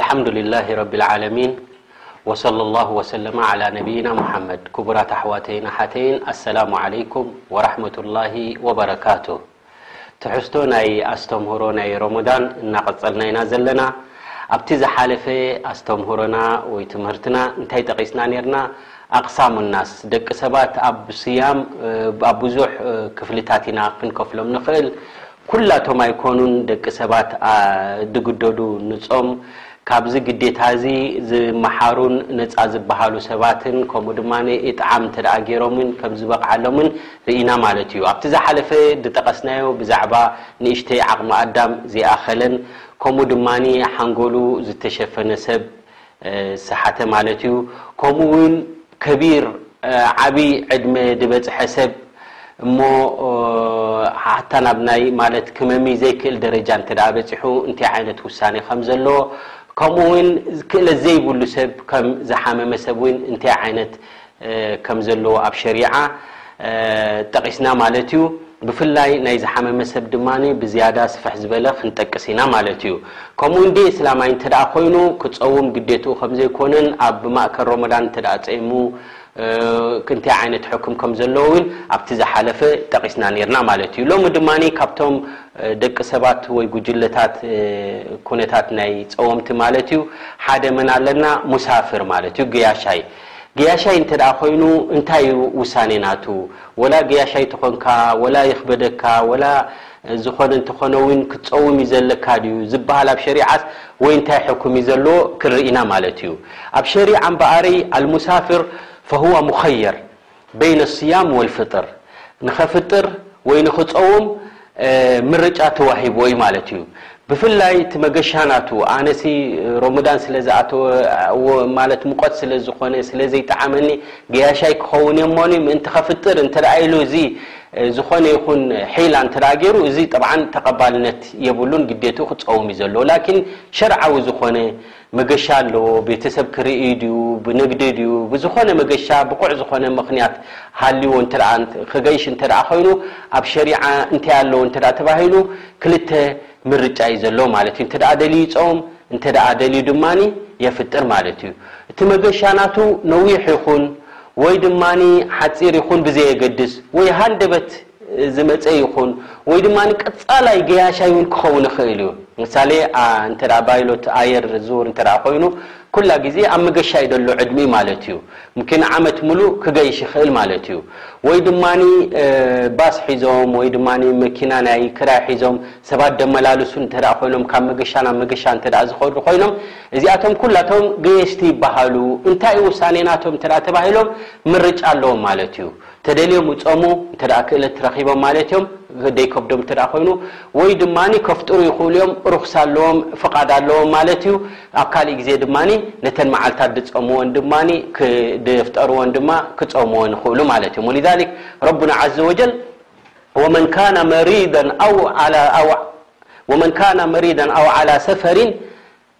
ኣልሓምዱሊላሂ ረቢል ዓለሚን ወሰለሏሁ ወሰለመ ዓላ ነቢይና ሙሓመድ ክቡራት ኣሕዋተይን ኣሓተይን ኣሰላሙ ዓለይኩም ወራሕመቱላሂ ወበረካቱህ ትሕዝቶ ናይ ኣስተምህሮ ናይ ሮሞዳን እናቐፀልና ኢና ዘለና ኣብቲ ዝሓለፈ ኣስተምህሮና ወይ ትምህርትና እንታይ ጠቒስና ነይርና ኣቕሳሙ ናስ ደቂ ሰባት ኣብ ስያም ኣብ ብዙሕ ክፍልታት ኢና ክንከፍሎም ንኽእል ኩላቶም ኣይኮኑን ደቂ ሰባት ድግደዱ ንጾም ካብዚ ግዴታ እዚ ዝመሓሩን ነጻ ዝበሃሉ ሰባትን ከምኡ ድማ ኢጥዓም እንተ ገይሮምን ከም ዝበቕዓሎምን ርኢና ማለት እዩ። ኣብቲ ዝሓለፈ ድጠቐስናዮ ብዛዕባ ንእሽተይ ዓቕሚ ኣዳም ዘይኣኸለን ከምኡ ድማ ሓንጎሉ ዝተሸፈነ ሰብ ሰሓተ ማለት እዩ ከምኡ ውን ከቢር ዓቢ ዕድመ ድበጽሐ ሰብ እሞ ሓታ ናብ ናይ ማለት ክመሚ ዘይክእል ደረጃ እንተ ደኣ በጺሑ እንታይ ዓይነት ውሳኔ ከም ዘለዎ ከምኡ ውን ክእለት ዘይብሉ ሰብ ከም ዝሓመመ ሰብ ውን እንታይ ዓይነት ከም ዘለዎ ኣብ ሸሪዓ ጠቒስና ማለት እዩ። ብፍላይ ናይ ዝሓመመ ሰብ ድማ ብዝያዳ ስፍሕ ዝበለ ክንጠቅስ ኢና ማለት እዩ። ከምኡውን ደይ እስላማይ እንተ ኮይኑ ክጸውም ግዴትኡ ከም ዘይኮነን ኣብ ማእከል ሮሞዳን እንተ ጸይሙ እንታይ ዓይነት ሕክም ከም ዘለዎ እውን ኣብቲ ዝሓለፈ ጠቒስና ነርና ማለት እዩ። ሎሚ ድማ ካብቶም ደቂ ሰባት ወይ ጉጅለታት ኩነታት ናይ ጸወምቲ ማለት እዩ ሓደ መን ኣለና ሙሳፍር ማለት እዩ ገያሻይ ገያሻይ እንተ ኮይኑ እንታይ እዩ ውሳኔ ናቱ ወላ ገያሻይ ተኾንካ ወላ ይኽበደካ ወላ ዝኾነ እንተኾነ ውን ክትጸውም እዩ ዘለካ ድዩ ዝበሃል ኣብ ሸሪዓስ ወይ እንታይ ሕኩም እዩ ዘለዎ ክንርኢ ኢና ማለት እዩ ኣብ ሸሪዓ እምበኣርይ ኣልሙሳፍር ፈሁወ ሙኸየር በይነ ኣስያም ወልፍጥር፣ ንኸፍጥር ወይ ንኽጸውም ምርጫ ተዋሂቡዎ'ዩ ማለት እዩ። ብፍላይ እቲ መገሻ ናቱ፣ ኣነሲ ሮሞዳን ስለ ዝኣተወ ማለት ሙቐት ስለ ዝኾነ ስለ ዘይጠዓመኒ ገያሻይ ክኸውን'የ እሞኒ ምእንቲ ከፍጥር እንተ ኢሉ እዚ ዝኾነ ይኹን ሒላ እንተ ጌሩ እዚ ጠብዓን ተቐባልነት የብሉን ግዴትኡ ክጸውም'ዩ ዘለዎ ላኪን ሸርዓዊ ዝኾነ መገሻ ኣለዎ ቤተሰብ ክርእይ ድዩ ብንግዲ ድዩ ብዝኾነ መገሻ ብቑዕ ዝኾነ ምኽንያት ሃልይዎ እንተደኣ ክገይሽ እንተደኣ ኮይኑ ኣብ ሸሪዓ እንታይ ኣለዎ እንተደኣ ተባሂሉ ክልተ ምርጫ እዩ ዘለዎ ማለት እዩ እንተደኣ ደልዩ ይፀውም እንተደኣ ደልዩ ድማ የፍጥር ማለት እዩ እቲ መገሻ ናቱ ነዊሕ ይኹን ወይ ድማ ሓፂር ይኹን ብዘየገድስ ወይ ሃንደበት ዝመጸ ይኹን ወይ ድማ ቀጻላይ ገያሻይ እውን ክኸውን ይኽእል እዩ። ምሳሌ እንተ ባይሎት ኣየር ዝዝውር እንተ ኮይኑ ኩላ ግዜ ኣብ መገሻ እዩ ዘሎ ዕድሚኡ ማለት እዩ። ምኪን ዓመት ምሉእ ክገይሽ ይኽእል ማለት እዩ። ወይ ድማ ባስ ሒዞም ወይ ድማ መኪና ናይ ክራይ ሒዞም ሰባት ደመላልሱ እንተ ኮይኖም ካብ መገሻ ናብ መገሻ እንተ ዝኸዱ ኮይኖም እዚኣቶም ኩላቶም ገየሽቲ ይበሃሉ። እንታይ እዩ ውሳኔ ናቶም እንተ ተባሂሎም ምርጫ ኣለዎም ማለት እዩ። ተደልዮም ይጸሙ እንተ ክእለት ረኺቦም ማለት እዮም፣ ዘይከብዶም እንተ ኮይኑ፣ ወይ ድማ ከፍጥሩ ይኽእሉ እዮም፣ ሩኽሳ ኣለዎም፣ ፍቓድ ኣለዎም ማለት እዩ። ኣብ ካልእ ግዜ ድማ ነተን መዓልታት ዝጸምወን ድማ ዝፍጠርወን ድማ ክጸምወን ይኽእሉ ማለት እዮም። ወሊዛሊክ ረቡና ዓዘ ወጀል ወመን ካነ መሪደን ኣው ዓላ ወመን ካነ መሪደን ኣው ዓላ ሰፈሪን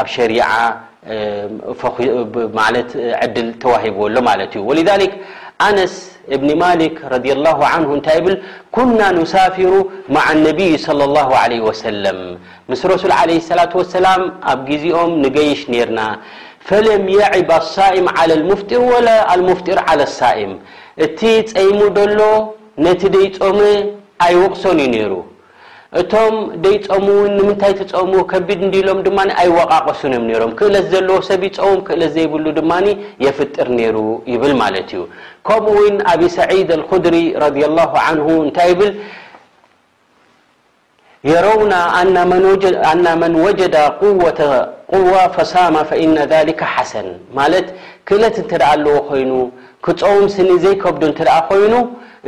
ኣብ ሸሪ ل وه ولذلك نس بن مالك رضي الله عنه كنا نسافر مع النبي صلى الله عليه وسلم مس رسول عليه اللة وسلم ዜኦ نيش رن فلم يعب الصائم على المفطر وا المفطر على الصائم ت يم ሎ نت ي م يوق ر እቶም ደይጸሙ ውን ንምንታይ ትጸሙ ከቢድ እንድዩ ኢሎም ድማ ኣይወቓቐሱን እዮም ነይሮም። ክእለት ዘለዎ ሰብ ይጸውም፣ ክእለት ዘይብሉ ድማ የፍጥር ነይሩ ይብል ማለት እዩ። ከምኡ ውን ኣቢ ሰዒድ ኣልኹድሪ ረዲየላሁ ዓንሁ እንታይ ይብል? የረውና ኣና መን ወጀደ ቁወተ ቁዋ ፈሳመ ፈኢነ ዛሊከ ሓሰን ማለት ክእለት እንተ ኣለዎ ኮይኑ ክጾም ስኒ ዘይከብዶ እንተደኣ ኮይኑ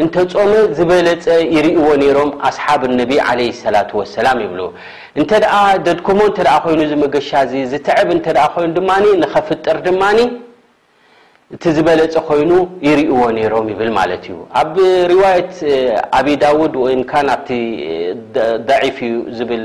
እንተጾመ ዝበለጸ ይርእይዎ ነይሮም ኣስሓብ ነቢ ዓለይሂ ሰላቱ ወሰላም ይብሉ። እንተደኣ ደድክሞ እንተደኣ ኮይኑ እዚ መገሻ እዚ ዝትዕብ እንተደኣ ኮይኑ ድማ ንኸፍጥር ድማ እቲ ዝበለጸ ኮይኑ ይርእይዎ ነይሮም ይብል ማለት እዩ። ኣብ ሪዋየት ኣቢ ዳውድ ወኢን ካን ኣብቲ ደዒፍ እዩ ዝብል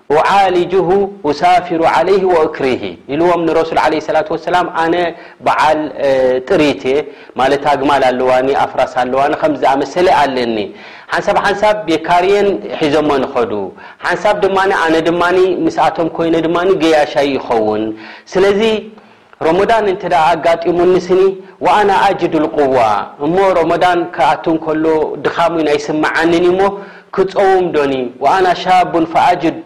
ኡዓሊጁሁ ኡሳፊሩ ዓለይሂ ወኡክሪሂ ኢልዎም ንረሱል ዓለይሂ ሰላቱ ወሰላም ኣነ በዓል ጥሪት እየ ማለት ኣግማል ኣለዋኒ ኣፍራስ ኣለዋኒ ከምዚ ዝኣመሰለ ኣለኒ ሓንሳብ ሓንሳብ የካርየን ሒዞሞን ይኸዱ ሓንሳብ ድማ ኣነ ድማ ምስኣቶም ኮይነ ድማ ገያሻይ ይኸውን ስለዚ ሮሞዳን እንተ ኣጋጢሙኒ ስኒ ወኣና ኣጅዱል ቁዋ እሞ ሮሞዳን ክኣቱ እንከሎ ድኻሙን ኣይስመዓንን እዩሞ ክጸውም ዶኒ ወኣና ሻቡን ፈኣጅድ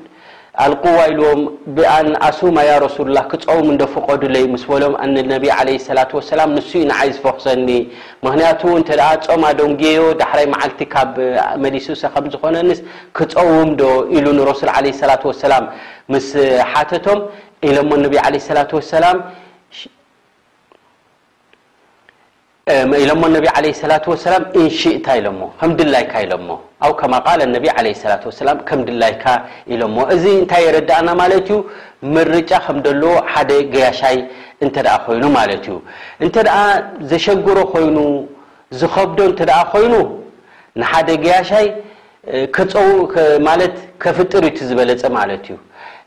ኣልቁዋ ኢልዎም ብኣን ኣሱማ ያ ረሱሉላህ ክጸውም እንዶ ፍቆዱለይ ምስ በሎም ኣንነቢ ዓለይሂ ሰላቱ ወሰላም ንሱ እዩ ንዓይ ዝፈኹሰኒ ምኽንያቱ እንተ ጾም ኣዶንጌዮ ዳሕራይ መዓልቲ ካብ መሊሱሰ ከም ዝኾነንስ ክጸውም ዶ ኢሉ ንረሱል ዓለይሂ ሰላቱ ወሰላም ምስ ሓተቶም ኢሎሞ ነቢ ዓለይሂ ሰላቱ ወሰላም ኢሎሞ ነቢ ዓለይሂ ሰላቱ ወሰላም ኢን ሺእታ ኢሎሞ ከም ድላይካ ኢሎሞ ኣው ከማ ቃለ ነቢ ዓለይሂ ሰላቱ ወሰላም ከም ድላይካ ኢሎሞ እዚ እንታይ የረድኣና ማለት እዩ ምርጫ ከም ደለዎ ሓደ ገያሻይ እንተደኣ ኮይኑ ማለት እዩ እንተደኣ ዘሸግሮ ኮይኑ ዝኸብዶ እንተደኣ ኮይኑ ንሓደ ገያሻይ ከጸውም ማለት ከፍጥር እዩ እቲ ዝበለጸ ማለት እዩ።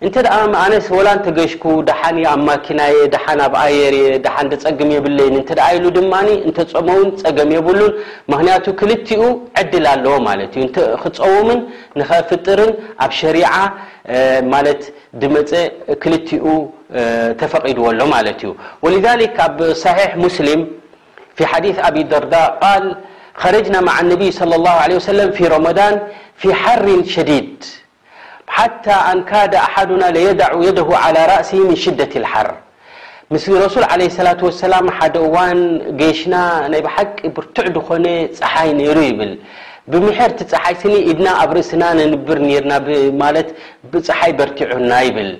እንተ ኣነስ ወላ እንተ ገሽኩ ደሓን እየ ኣብ ማኪና እየ ደሓን ኣብ ኣየር እየ ደሓን ደጸግም የብለይን እንተ ኢሉ ድማ እንተ ጾመ እውን ጸገም የብሉን ምኽንያቱ ክልቲኡ ዕድል ኣለዎ ማለት እዩ እንተ ክጸውምን ንኸፍጥርን ኣብ ሸሪዓ ማለት ድመጸ ክልቲኡ ተፈቒድዎ ኣሎ ማለት እዩ ወሊዛሊክ ኣብ ሳሒሕ ሙስሊም ሓዲ ኣብ ደርዳ ል خرجنا مع النبي صلى الله عله وسلم في رمضان في حر شديد حتى نكد احدنا ليدع يده على رأس من شدة الحر مس رسول عليه السلاة وسلام ح ن جشن بحق برتع دن حي نر يبل بمحرت حي س ن رأسن ننبر رن حي برتعن بل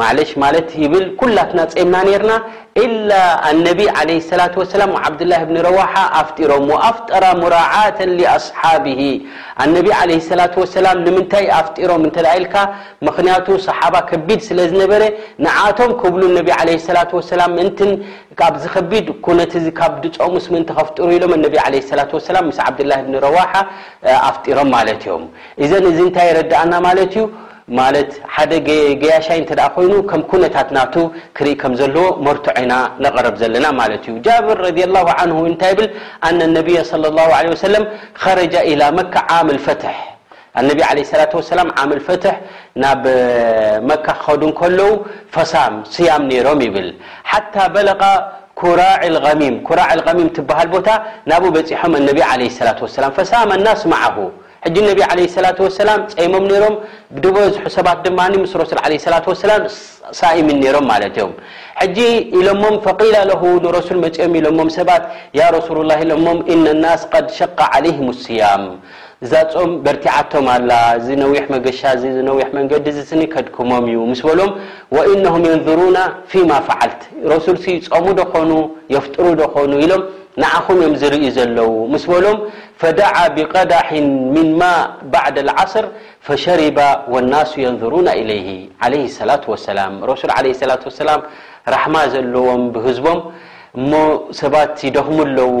ማዕለሽ ማለት ይብል ኩላትና ጼምና ኔርና ኢላ ኣነቢ ዓለይሂ ሰላቱ ወሰላም ዓብዱላህ ብኒ ረዋሓ ኣፍጢሮሞ ኣፍጠራ ሙራዓተን ሊኣስሓቢሂ ኣነቢ ዓለይሂ ሰላቱ ወሰላም ንምንታይ ኣፍጢሮም እንተ ኢልካ ምኽንያቱ ሰሓባ ከቢድ ስለ ዝነበረ ንዓኣቶም ክብሉ እነቢ ዓለይሂ ሰላቱ ወሰላም ምእንትን ኣብዚ ከቢድ ኩነት እዚ ካብ ድጾሙስ ምእንቲ ከፍጥሩ ኢሎም ኣነቢ ዓለይሂ ሰላቱ ወሰላም ምስ ዓብዱላህ ብኒ ረዋሓ ኣፍጢሮም ማለት እዮም እዘን እዚ እንታይ የረድኣና ማለት እዩ ማለት ሓደ ገያሻይ እንተ ኮይኑ ከም ኩነታት ናቱ ክርኢ ከም ዘለዎ መርትዖ ኢና ነቕርብ ዘለና ማለት እዩ። ጃብር ረዲየላሁ ዓንሁ እውን እንታይ ይብል ኣነ ነብይ ሰለላሁ ዓለይሂ ወሰለም ኸረጀ ኢላ መካ ዓም ኣልፈትሕ ኣነቢ ዓለይሂ ሰላቱ ወሰላም ዓም ኣልፈትሕ ናብ መካ ክኸዱ እንከለዉ ፈሳም ስያም ነይሮም ይብል ሓታ በለቐ ኩራዕ ኣልገሚም ኩራዕ ኣልገሚም ትበሃል ቦታ ናብኡ በፂሖም ኣነቢ ዓለይሂ ሰላቱ ወሰላም ፈሳመ ናስ መዓሁ ሕጂ ነቢ ዓለይሂ ሰላቱ ወሰላም ጸይሞም ነይሮም፣ ብድበዝሑ ሰባት ድማ ምስ ረሱል ዓለይሂ ሰላቱ ወሰላም ሳኢሚን ነይሮም ማለት እዮም። ሕጂ ኢሎሞም ፈቂለ ለሁ ንረሱል መጺኦም ኢሎሞም ሰባት ያ ረሱሉላህ ኢሎሞም ኢነ ናስ ቀድ ሸቀ ዓለይሂም ሲያም እዛ ጾም በርቲዓቶም ኣላ እዚ ነዊሕ መገሻ እዚ እዚ ነዊሕ መንገዲ እዚ ስኒ ከድክሞም እዩ ምስ በሎም ወኢነሁም የንዙሩና ፊማ ፈዓልት ረሱልሲ ይጾሙ ዶ ኾኑ የፍጥሩ ዶ ኾኑ ኢሎም ንዓኹም እዮም ዝርእዩ ዘለዉ ምስ በሎም ፈደዓ ቢቀዳሒን ሚን ማእ ባዕደ ልዓስር ፈሸሪባ ወናሱ የንዙሩና ኢለይሂ ዓለይሂ ሰላቱ ወሰላም ረሱል ዓለይሂ ሰላቱ ወሰላም ራሕማ ዘለዎም ብህዝቦም እሞ ሰባት ይደኽሙ ኣለዉ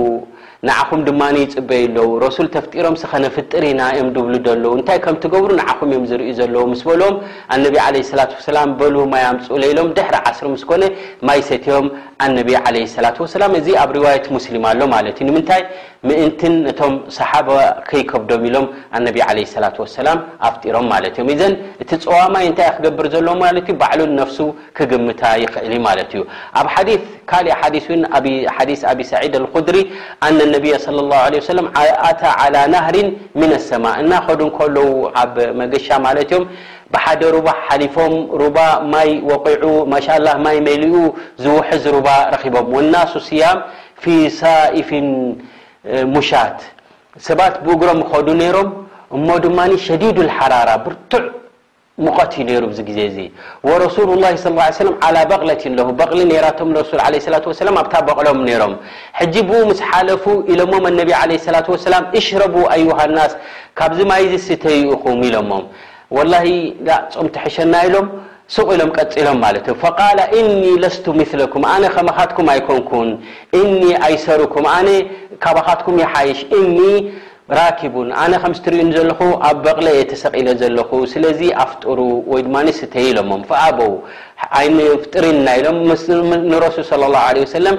ንዓኹም ድማ ይጽበዩ ኣለዉ ረሱል ተፍጢሮምሲ ከነፍጥር ኢና እዮም ድብሉ ደለዉ እንታይ ከም ትገብሩ ንዓኹም እዮም ዝርእዩ ዘለዉ ምስ በልዎም ኣነቢ ዓለይሂ ሰላቱ ወሰላም በሉ ማይ ኣምጽኡለይ ኢሎም ድሕሪ ዓስር ምስ ኮነ ማይ ሰትዮም ኣነቢ ዓለይሂ ሰላቱ ወሰላም እዚ ኣብ ሪዋየት ሙስሊም ኣሎ ማለት እዩ ንምንታይ ምእንትን ነቶም ሰሓባ ከይከብዶም ኢሎም ኣነቢ ዓለይሂ ሰላቱ ወሰላም ኣፍጢሮም ማለት እዮም። ኢዘን እቲ ጸዋማይ እንታይ እዩ ክገብር ዘለዎ ማለት እዩ? ባዕሉ ንነፍሱ ክግምታ ይኽእል እዩ ማለት እዩ። ኣብ ሓዲስ ካልእ ሓዲስ እውን ኣብ ሓዲስ ኣቢ ሰዒድ ኣልኹድሪ ኣነ ነብይ ሰለላሁ ዓለይሂ ወሰለም ኣታ ዓላ ናህሪን ሚነ ሰማ እናኸዱ እንከለዉ ኣብ መገሻ ማለት እዮም ብሓደ ሩባ ሓሊፎም ሩባ ማይ ወቒዑ ማሻላህ ማይ መሊኡ ዝውሕዝ ሩባ ረኺቦም ወናሱ ስያም ፊ ሳኢፊን ሙሻት፣ ሰባት ብእግሮም ይኸዱ ነይሮም፣ እሞ ድማ ሸዲዱል ሓራራ፣ ብርቱዕ ሙቐት እዩ ነይሩ ኣብዚ ግዜ እዚ፣ ወረሱሉላሂ ሰለላሁ ዓለይሂ ወሰለም ዓላ በቕለቲን ለሁ፣ በቕሊ ነይራቶም ንረሱል ዓለይሂ ሰላቱ ወሰላም ኣብታ በቕሎም ነይሮም፣ ሕጂ ብኡ ምስ ሓለፉ ኢሎሞም ኣነቢ ዓለይሂ ሰላቱ ወሰላም እሽረቡ ኣዩሃናስ ካብዚ ማይ እዚ ስተዩ ኢኹም ኢሎሞም፣ ወላሂ ጾም ትሕሸና ኢሎም ሱቕ ኢሎም ቀጺሎም ማለት እዩ። ፈቃለ እኒ ለስቱ ምስለኩም ኣነ ከማኻትኩም ኣይኮንኩን። እኒ ኣይሰሩኩም ኣነ ካባኻትኩም ይሓይሽ። እኒ ራኪቡን ኣነ ከምዚ ትርእዩኒ ዘለኹ ኣብ በቕለ እየ ተሰቒለ ዘለኹ። ስለዚ ኣፍጥሩ ወይ ድማ ስተዩ ኢሎሞም። ፈኣበው ኣይንፍጥርን ኢና ኢሎም ምስ ንረሱል ሰለላሁ ዓለይሂ ወሰለም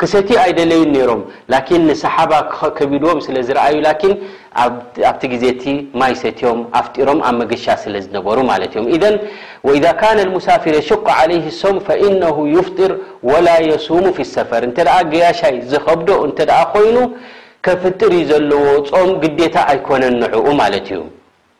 ክሰትዩ ኣይደለዩን ነይሮም ላኪን ንሰሓባ ከቢድዎም ስለ ዝረኣዩ ላኪን ኣብቲ ግዜ እቲ ማይ ሰትዮም ኣፍጢሮም ኣብ መገሻ ስለ ዝነበሩ ማለት እዮም ኢዘን ወኢዛ ካነ ልሙሳፊር የሹቁ ዓለይህ ሶም ፈኢነሁ ዩፍጢር ወላ የሱሙ ፊ ሰፈር እንተ ደኣ ገያሻይ ዝኸብዶ እንተ ደኣ ኮይኑ ከፍጥር እዩ ዘለዎ ጾም ግዴታ ኣይኮነን ንዕኡ ማለት እዩ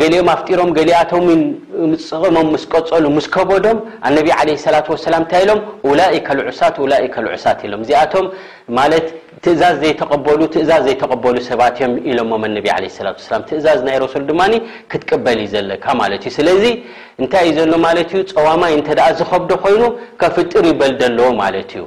ገሊኦም ኣፍጢሮም ገሊኣቶምውን ጽቕሞም ምስ ቀጸሉ ምስ ከበዶም ኣነቢ ዓለይሂ ሰላቱ ወሰላም እንታይ ኢሎም ኡላኢከ ልዑሳት ኡላኢከ ልዑሳት ኢሎም እዚኣቶም ማለት ትእዛዝ ዘይተቐበሉ ትእዛዝ ዘይተቐበሉ ሰባት እዮም ኢሎሞም ኣነቢ ዓለይሂ ሰላቱ ወሰላም ትእዛዝ ናይ ረሱል ድማ ክትቅበል እዩ ዘለካ ማለት እዩ ስለዚ እንታይ እዩ ዘሎ ማለት እዩ ጸዋማይ እንተደኣ ዝኸብዶ ኮይኑ ከፍጥር እዩ በል ደለዎ ማለት እዩ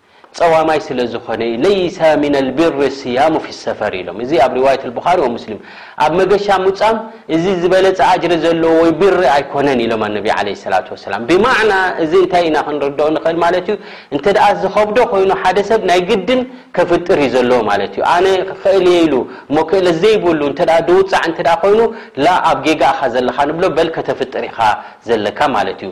ጸዋማይ ስለ ዝኾነ እዩ። ለይሰ ሚነል ቢሪ ስያሙ ፊ ሰፈር ኢሎም። እዚ ኣብ ሪዋየት ኣልቡኻሪ ወሙስሊም። ኣብ መገሻ ሙጻም እዚ ዝበለጸ ኣጅሪ ዘለዎ ወይ ቢሪ ኣይኮነን ኢሎም ኣነቢ ዓለይሂ ሰላቱ ወሰላም። ብማዕና እዚ እንታይ ኢና ክንርድኦ ንኽእል ማለት እዩ፣ እንተድኣ ዝኸብዶ ኮይኑ ሓደ ሰብ ናይ ግድን ከፍጥር እዩ ዘለዎ ማለት እዩ። ኣነ ክኽእል እየ ኢሉ እሞ ክእለት ዘይብሉ እንተድኣ ድውጻዕ እንተድኣ ኮይኑ ላእ ኣብ ጌጋ ኢኻ ዘለኻ ንብሎ በል ከተፍጥር ኢኻ ዘለካ ማለት እዩ።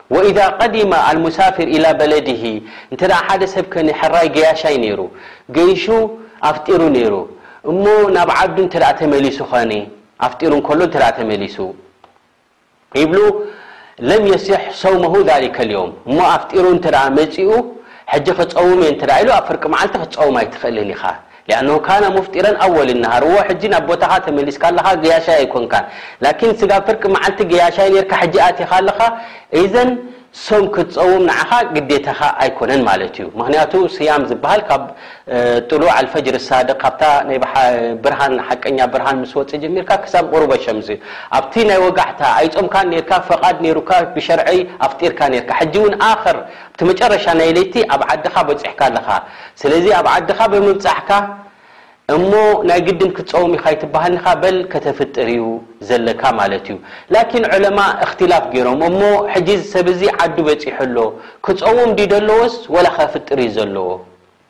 ወኢዛ ቀዲመ ኣልሙሳፊር ኢላ በለዲሂ እንተ ሓደ ሰብ ከኒ ሕራይ ገያሻይ ነይሩ ገይሹ ኣፍጢሩ ነይሩ እሞ ናብ ዓዱ እንተ ተመሊሱ ከኒ ኣፍጢሩ እንከሎ እንተ ተመሊሱ ይብሉ ለም የስሕ ሰውመሁ ዛሊከ ልዮም እሞ ኣፍጢሩ እንተ መፂኡ ሕጂ ክፀውም እየ እንተ ኢሉ ኣብ ፍርቂ መዓልቲ ክትፀውም ኣይትኽእልን ኢኻ ሊኣነሁ ካነ ሙፍጢረን ኣወሊ ነሃር እዎ ሕጂ ናብ ቦታኻ ተመሊስካ ኣለኻ ገያሻይ ኣይኮንካን ላኪን ስጋብ ፍርቂ መዓልቲ ገያሻይ ኔርካ ሕጂ ኣቲኻ ኣለኻ ኢዘን ሶም ክትጸውም ንዓኻ ግዴታኻ ኣይኮነን ማለት እዩ ምኽንያቱ ስያም ዝብሃል ካብ ጥሉዕ ኣልፈጅሪ ሳድቅ ካብታ ናይ ብርሃን ሓቀኛ ብርሃን ምስ ወጽእ ጀሚርካ ክሳብ ቁሩበ ሸምስ ኣብቲ ናይ ወጋሕታ ኣይጾምካን ኔርካ ፈቃድ ኔሩካ ብሸርዒ ኣፍጢርካ ኔርካ ሕጂ ውን ኣኽር እቲ መጨረሻ ናይ ለይቲ ኣብ ዓድኻ በጺሕካ ኣለኻ ስለዚ ኣብ ዓድኻ ብምብጻሕካ እሞ ናይ ግድን ክትጸውም ኢኻ ኣይትበሃልን ኢኻ በል ከተፍጥር እዩ ዘለካ ማለት እዩ ላኪን ዑለማእ እኽትላፍ ጌሮም እሞ ሕጂ እዚ ሰብ እዚ ዓዱ በጺሑ ኣሎ ክጸውም ድዩ ደለዎስ ወላ ከፍጥር እዩ ዘለዎ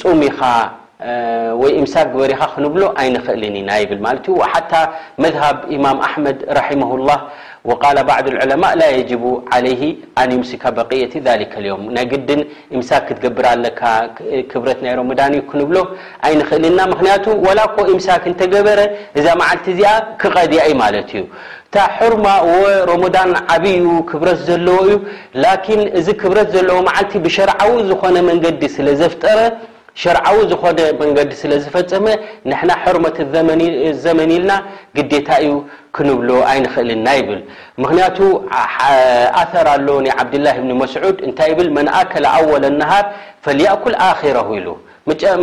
ጹም ኢኻ ወይ ኢምሳክ ግበር ኢኻ ክንብሎ ኣይንኽእልን ኢና ይብል ማለት እዩ ሓታ መዝሃብ ኢማም ኣሕመድ ራሒመሁ ላህ ወቃለ ባዕድ ልዑለማእ ላ የጅቡ ዓለይሂ ኣን ዩምሲካ በቅየቲ ዛሊከ ልዮም ናይ ግድን ኢምሳክ ክትገብር ኣለካ ክብረት ናይ ሮመዳን እዩ ክንብሎ ኣይንኽእልን ኢና ምክንያቱ ወላ እኮ ኢምሳክ እንተገበረ እዛ መዓልቲ እዚኣ ክቐድያ እዩ ማለት እዩ እታ ሕርማ ወ ሮመዳን ዓብይ እዩ ክብረት ዘለዎ እዩ ላኪን እዚ ክብረት ዘለዎ መዓልቲ ብሸርዓዊ ዝኾነ መንገዲ ስለ ዘፍጠረ ሸርዓዊ ዝኾነ መንገዲ ስለ ዝፈፀመ ንሕና ሕርመት ዘመን ኢልና ግዴታ እዩ ክንብሎ ኣይንኽእልን ኢና ይብል ምኽንያቱ ኣተር ኣሎ ናይ ዓብድላህ እብኒ መስዑድ እንታይ ይብል መን ኣከለ ኣወለ ነሃር ፈልየእኩል ኣኺረሁ ኢሉ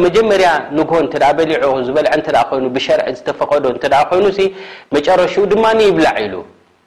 መጀመርያ ንግሆ እንተ በሊዑ ዝበልዐ እንተ ኮይኑ ብሸርዕ ዝተፈቐዶ እንተ ኮይኑሲ መጨረሽኡ ድማ ይብላዕ ኢሉ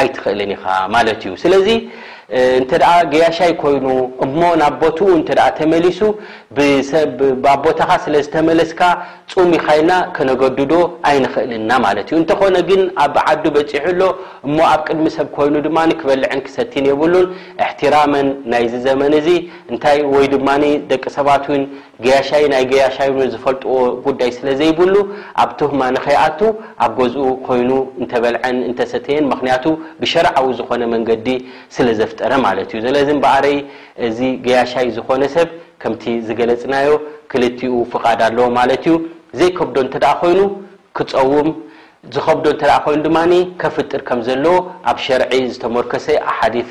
ኣይትኽእልን ኢኻ ማለት እዩ። ስለዚ እንተ ገያሻይ ኮይኑ እሞ ናብ ቦትኡ እንተ ተመሊሱ ኣብ ቦታኻ ስለ ዝተመለስካ ጹም ኢኻ ኢልና ከነገድዶ ኣይንኽእልን ኢና ማለት እዩ። እንተኾነ ግን ኣብ ዓዱ በጺሑ ኣሎ እሞ ኣብ ቅድሚ ሰብ ኮይኑ ድማ ክበልዕን ክሰቲን የብሉን እሕትራመን ናይዚ ዘመን እዚ እንታይ ወይ ድማ ደቂ ሰባት እውን ገያሻይን ኣይገያሻይኑን ዝፈልጥዎ ጉዳይ ስለ ዘይብሉ ኣብ ቱህማ ንኸይኣቱ ኣብ ገዝኡ ኮይኑ እንተበልዐን እንተሰተየን ምኽንያቱ ብሸርዓዊ ዝኾነ መንገዲ ስለ ዘፍጠረ ማለት እዩ ዘለዚ እምበኣረይ እዚ ገያሻይ ዝኾነ ሰብ ከምቲ ዝገለፅናዮ ክልቲኡ ፍቓድ ኣለዎ ማለት እዩ ዘይከብዶ እንተድኣ ኮይኑ ክፀውም ዝኸብዶ እንተድኣ ኮይኑ ድማ ከፍጥር ከም ዘለዎ ኣብ ሸርዒ ዝተሞርከሰ ኣሓዲት